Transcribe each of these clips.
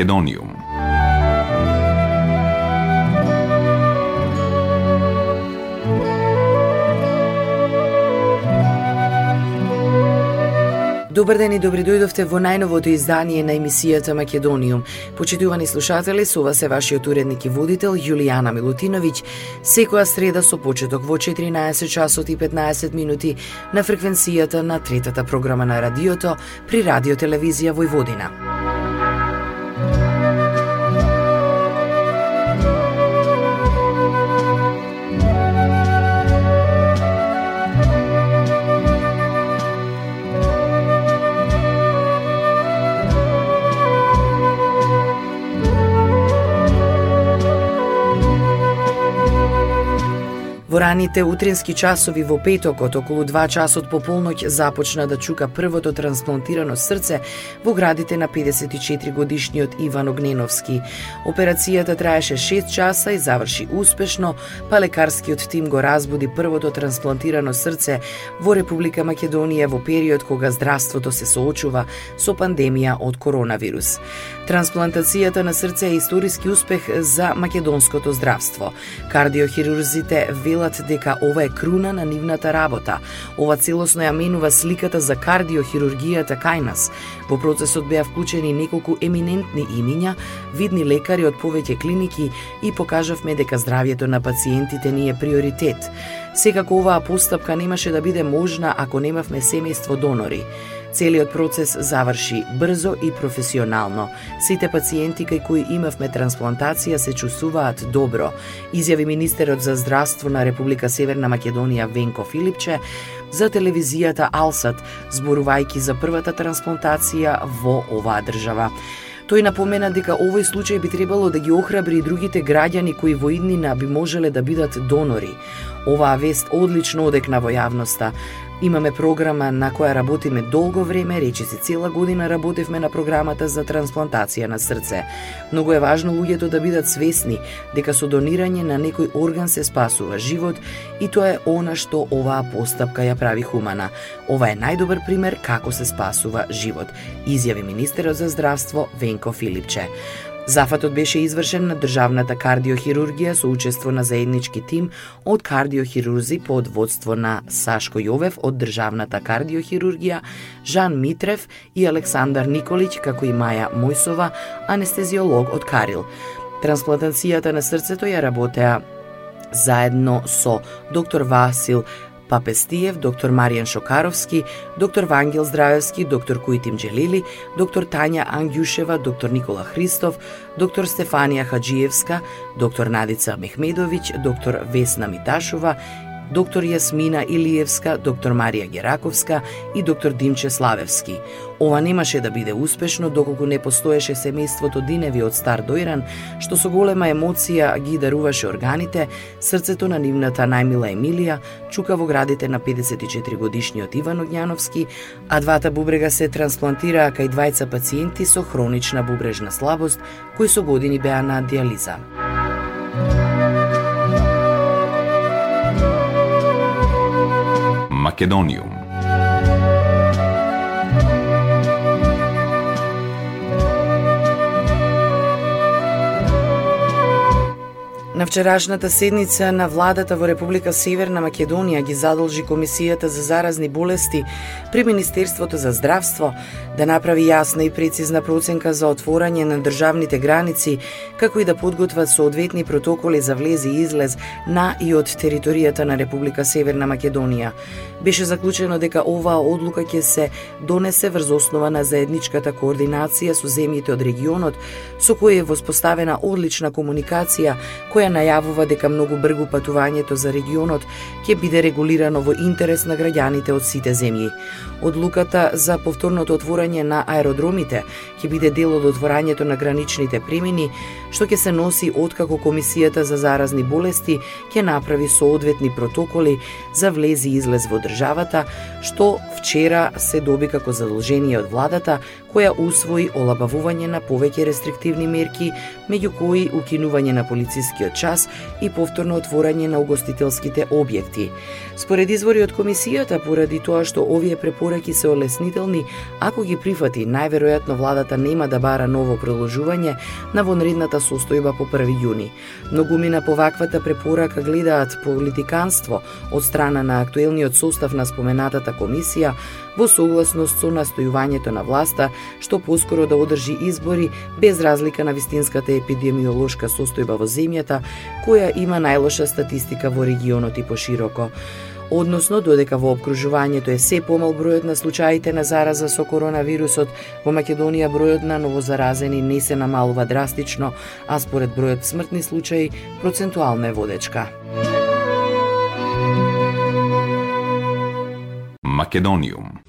Македониум. Добар ден и добри дојдовте во најновото издание на емисијата Македониум. Почитувани слушатели, со вас е вашиот уредник и водител Јулијана Милутиновиќ, секоја среда со почеток во 14 часот и 15 минути на фреквенцијата на третата програма на радиото при Радио Телевизија Војводина. Раните утрински часови во петокот, околу 2 часот по полноќ, започна да чука првото трансплантирано срце во градите на 54 годишниот Иван Огненовски. Операцијата траеше 6 часа и заврши успешно, па лекарскиот тим го разбуди првото трансплантирано срце во Република Македонија во период кога здравството се соочува со пандемија од коронавирус. Трансплантацијата на срце е историски успех за македонското здравство. Кардиохирурзите велат дека ова е круна на нивната работа. Ова целосно ја менува сликата за кардиохирургијата кај нас. Во процесот беа вклучени неколку еминентни имиња, видни лекари од повеќе клиники и покажавме дека здравјето на пациентите ни е приоритет. Секако оваа постапка немаше да биде можна ако немавме семејство донори. Целиот процес заврши брзо и професионално. Сите пациенти кај кои имавме трансплантација се чувствуваат добро, изјави министерот за здравство на Република Северна Македонија Венко Филипче за телевизијата Алсат, зборувајќи за првата трансплантација во оваа држава. Тој напомена дека овој случај би требало да ги охрабри и другите граѓани кои во иднина би можеле да бидат донори. Оваа вест одлично одекна во јавноста. Имаме програма на која работиме долго време, речиси цела година работевме на програмата за трансплантација на срце. Многу е важно луѓето да бидат свесни дека со донирање на некој орган се спасува живот и тоа е она што оваа постапка ја прави хумана. Ова е најдобар пример како се спасува живот, изјави министерот за здравство Венко Филипче. Зафатот беше извршен на државната кардиохирургија со учество на заеднички тим од кардиохирурзи под водство на Сашко Јовев од државната кардиохирургија, Жан Митрев и Александар Николиќ, како и Маја Мојсова, анестезиолог од Карил. Трансплантацијата на срцето ја работеа заедно со доктор Васил Папестиев, доктор Маријан Шокаровски, доктор Вангел Здравевски, доктор Куитим Джелили, доктор Тања Ангјушева, доктор Никола Христов, доктор Стефанија Хаджиевска, доктор Надица Мехмедовиќ, доктор Весна Миташова доктор Јасмина Илиевска, доктор Марија Гераковска и доктор Димче Славевски. Ова немаше да биде успешно доколку не постоеше семејството Диневи од Стар Дојран, што со голема емоција ги даруваше органите, срцето на нивната најмила Емилија чука во градите на 54 годишниот Иван Огњановски, а двата бубрега се трансплантираа кај двајца пациенти со хронична бубрежна слабост, кои со години беа на диализа. Македониум. На вчерашната седница на владата во Република Северна Македонија ги задолжи Комисијата за заразни болести при Министерството за здравство да направи јасна и прецизна проценка за отворање на државните граници, како и да подготват соодветни протоколи за влез и излез на и од територијата на Република Северна Македонија. Беше заклучено дека оваа одлука ќе се донесе врз основа на заедничката координација со земјите од регионот, со која е воспоставена одлична комуникација која најавува дека многу бргу патувањето за регионот ќе биде регулирано во интерес на граѓаните од сите земји. Одлуката за повторното отворање на аеродромите ќе биде дел од отворањето на граничните премини, што ќе се носи откако Комисијата за заразни болести ќе направи соодветни протоколи за влез и излез во државата, што вчера се доби како задолжение од владата, која усвои олабавување на повеќе рестриктивни мерки, меѓу кои укинување на полицискиот час и повторно отворање на угостителските објекти. Според извори од комисијата, поради тоа што овие препораки се олеснителни, ако ги прифати, најверојатно владата нема да бара ново продолжување на вонредната состојба по 1 јуни. Многумина по ваквата препорака гледаат политиканство од страна на актуелниот состав на споменатата комисија во согласност со настојувањето на власта што поскоро да одржи избори без разлика на вистинската епидемиолошка состојба во земјата, која има најлоша статистика во регионот и пошироко односно додека во обкружувањето е се помал бројот на случаите на зараза со коронавирусот, во Македонија бројот на новозаразени не се намалува драстично, а според бројот смртни случаи процентуално е водечка. Македониум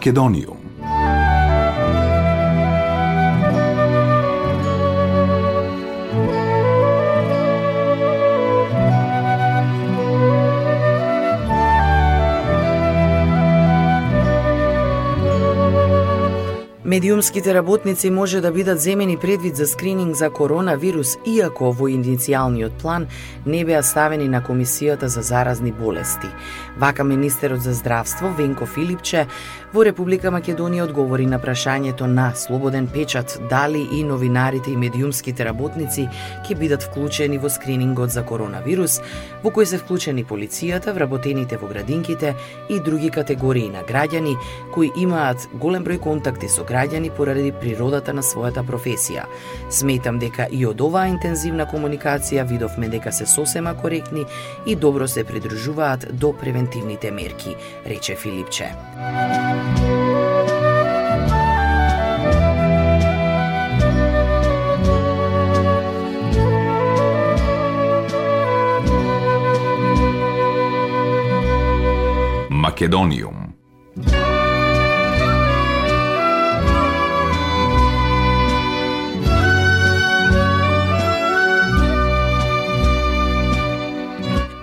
Македонијум. Медиумските работници може да бидат земени предвид за скрининг за коронавирус, иако во иницијалниот план не беа ставени на Комисијата за заразни болести. Вака министерот за здравство Венко Филипче во Република Македонија одговори на прашањето на Слободен печат дали и новинарите и медиумските работници ќе бидат вклучени во скринингот за коронавирус, во кој се вклучени полицијата, вработените во градинките и други категории на граѓани кои имаат голем број контакти со граѓани граѓани поради природата на својата професија. Сметам дека и од оваа интензивна комуникација видовме дека се сосема коректни и добро се придружуваат до превентивните мерки, рече Филипче. Македониум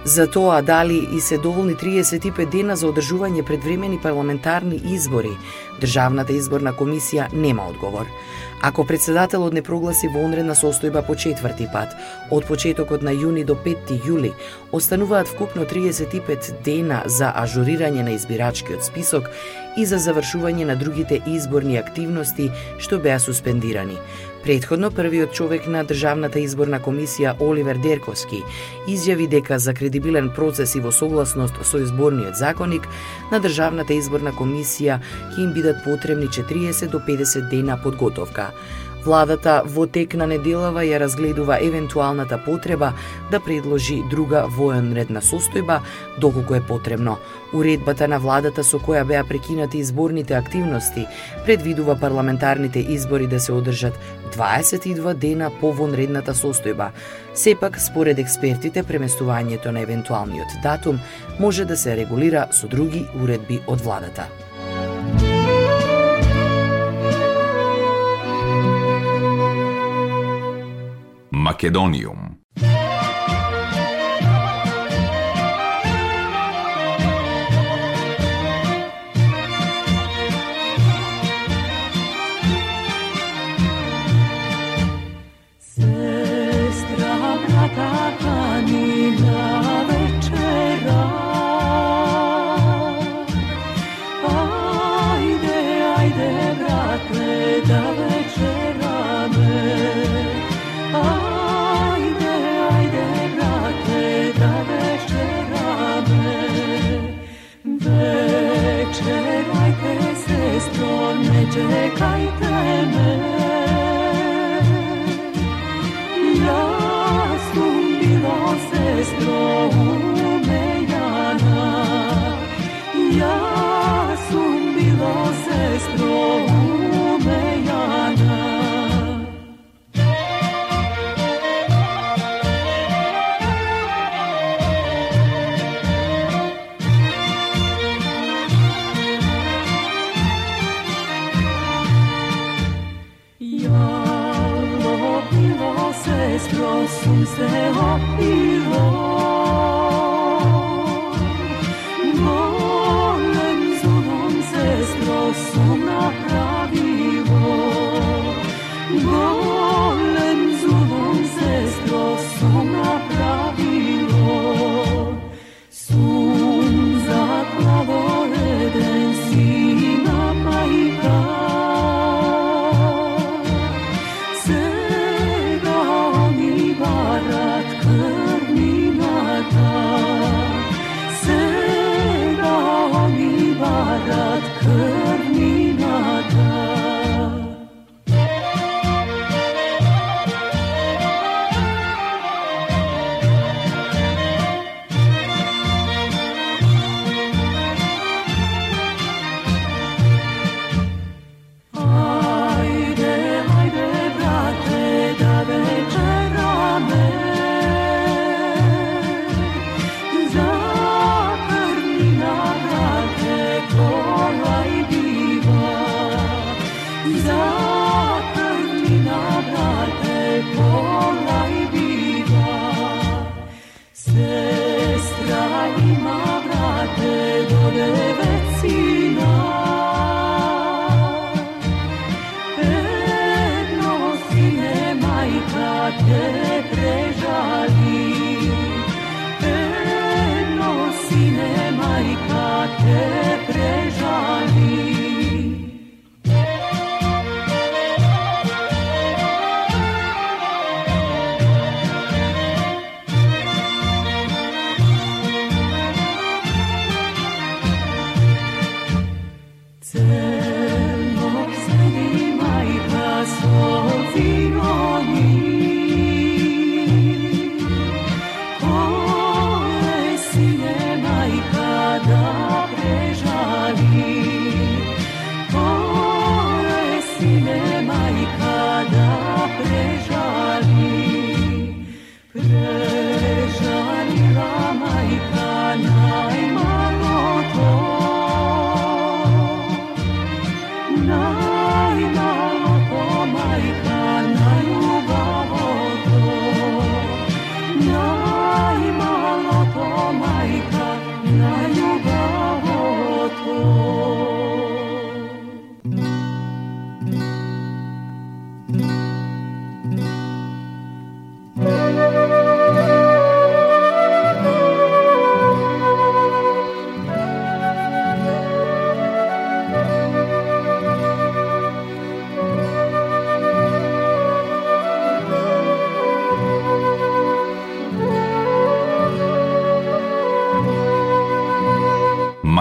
За тоа дали и се доволни 35 дена за одржување предвремени парламентарни избори, Државната изборна комисија нема одговор. Ако председателот не прогласи вонредна состојба по четврти пат, од почетокот на јуни до 5 јули, остануваат вкупно 35 дена за ажурирање на избирачкиот список и за завршување на другите изборни активности што беа суспендирани. Предходно, првиот човек на Државната изборна комисија Оливер Дерковски изјави дека за кредибилен процес и во согласност со изборниот законник на Државната изборна комисија ќе им бидат потребни 40 до 50 дена подготовка. Владата во тек на неделава ја разгледува евентуалната потреба да предложи друга военредна состојба доколку е потребно. Уредбата на владата со која беа прекинати изборните активности предвидува парламентарните избори да се одржат 22 дена по вонредната состојба. Сепак, според експертите, преместувањето на евентуалниот датум може да се регулира со други уредби од владата. Македониум. te prežali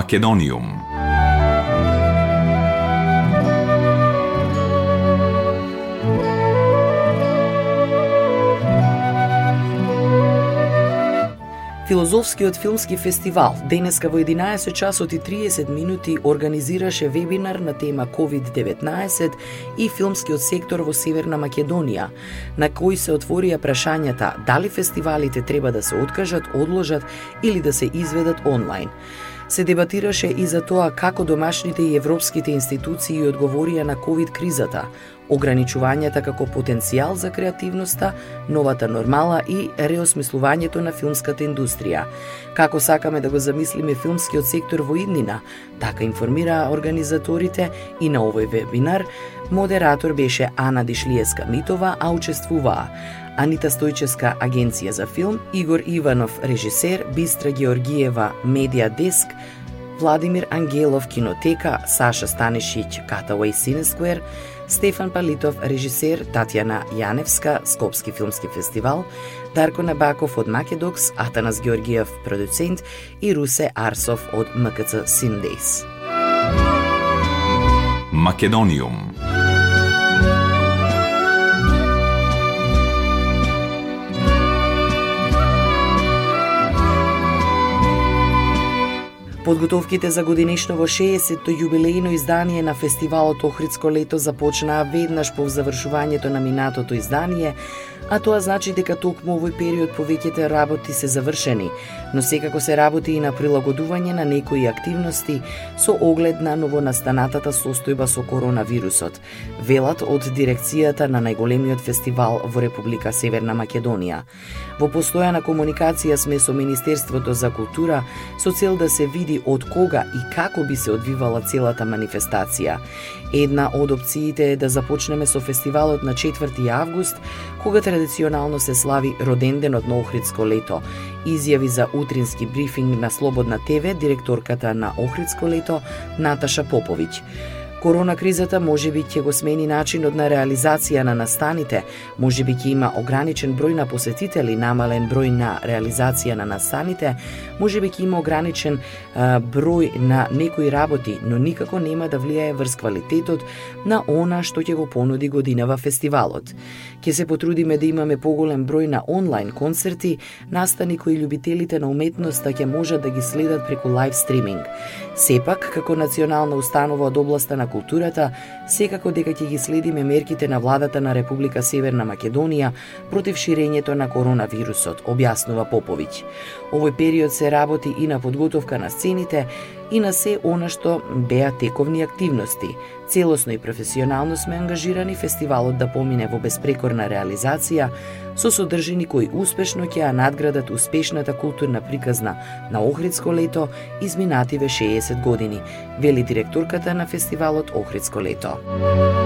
Македониум. Филозофскиот филмски фестивал денеска во 11 часот и 30 минути организираше вебинар на тема COVID-19 и филмскиот сектор во Северна Македонија, на кој се отворија прашањата дали фестивалите треба да се откажат, одложат или да се изведат онлайн се дебатираше и за тоа како домашните и европските институции одговорија на ковид кризата, ограничувањата како потенцијал за креативноста, новата нормала и реосмислувањето на филмската индустрија. Како сакаме да го замислиме филмскиот сектор во иднина, така информираа организаторите и на овој вебинар, модератор беше Ана Дишлиеска Митова, а учествуваа Анита Стојческа, агенција за филм, Игор Иванов, режисер, Бистра Георгиева, медиа деск, Владимир Ангелов, кинотека, Саша Станишич Катауей Синесквер, Стефан Палитов, режисер, Татјана Јаневска, Скопски филмски фестивал, Дарко Набаков од Македокс, Атанас Георгиев, продуцент и Русе Арсов од МКЦ Синдейс. Македониум Подготовките за годинешново 60-то јубилејно издание на фестивалот Охридско лето започнаа веднаш по завршувањето на минатото издание, а тоа значи дека токму овој период повеќете работи се завршени, но секако се работи и на прилагодување на некои активности со оглед на новонастанатата состојба со коронавирусот, велат од дирекцијата на најголемиот фестивал во Република Северна Македонија. Во постојана комуникација сме со Министерството за култура со цел да се види од кога и како би се одвивала целата манифестација. Една од опциите е да започнеме со фестивалот на 4 август, кога традиционално се слави роденденот на Охридско лето. Изјави за утрински брифинг на Слободна ТВ директорката на Охридско лето Наташа Поповиќ. Корона кризата може би ќе го смени начинот на реализација на настаните, може би ќе има ограничен број на посетители, намален број на реализација на настаните, може би ќе има ограничен а, број на некои работи, но никако нема да влијае врз квалитетот на она што ќе го понуди годинава фестивалот. Ќе се потрудиме да имаме поголем број на онлайн концерти, настани кои љубителите на уметноста ќе можат да ги следат преку лайв стриминг. Сепак, како национална установа од областа на културата, секако дека ќе ги следиме мерките на владата на Република Северна Македонија против ширењето на коронавирусот, објаснува Поповиќ. Овој период се работи и на подготовка на сцените и на се она што беа тековни активности. Целосно и професионално сме ангажирани фестивалот да помине во безпрекорна реализација со содржини кои успешно ќе ја надградат успешната културна приказна на Охридско лето изминативе 60 години, вели директорката на фестивалот Охридско лето. Tchau.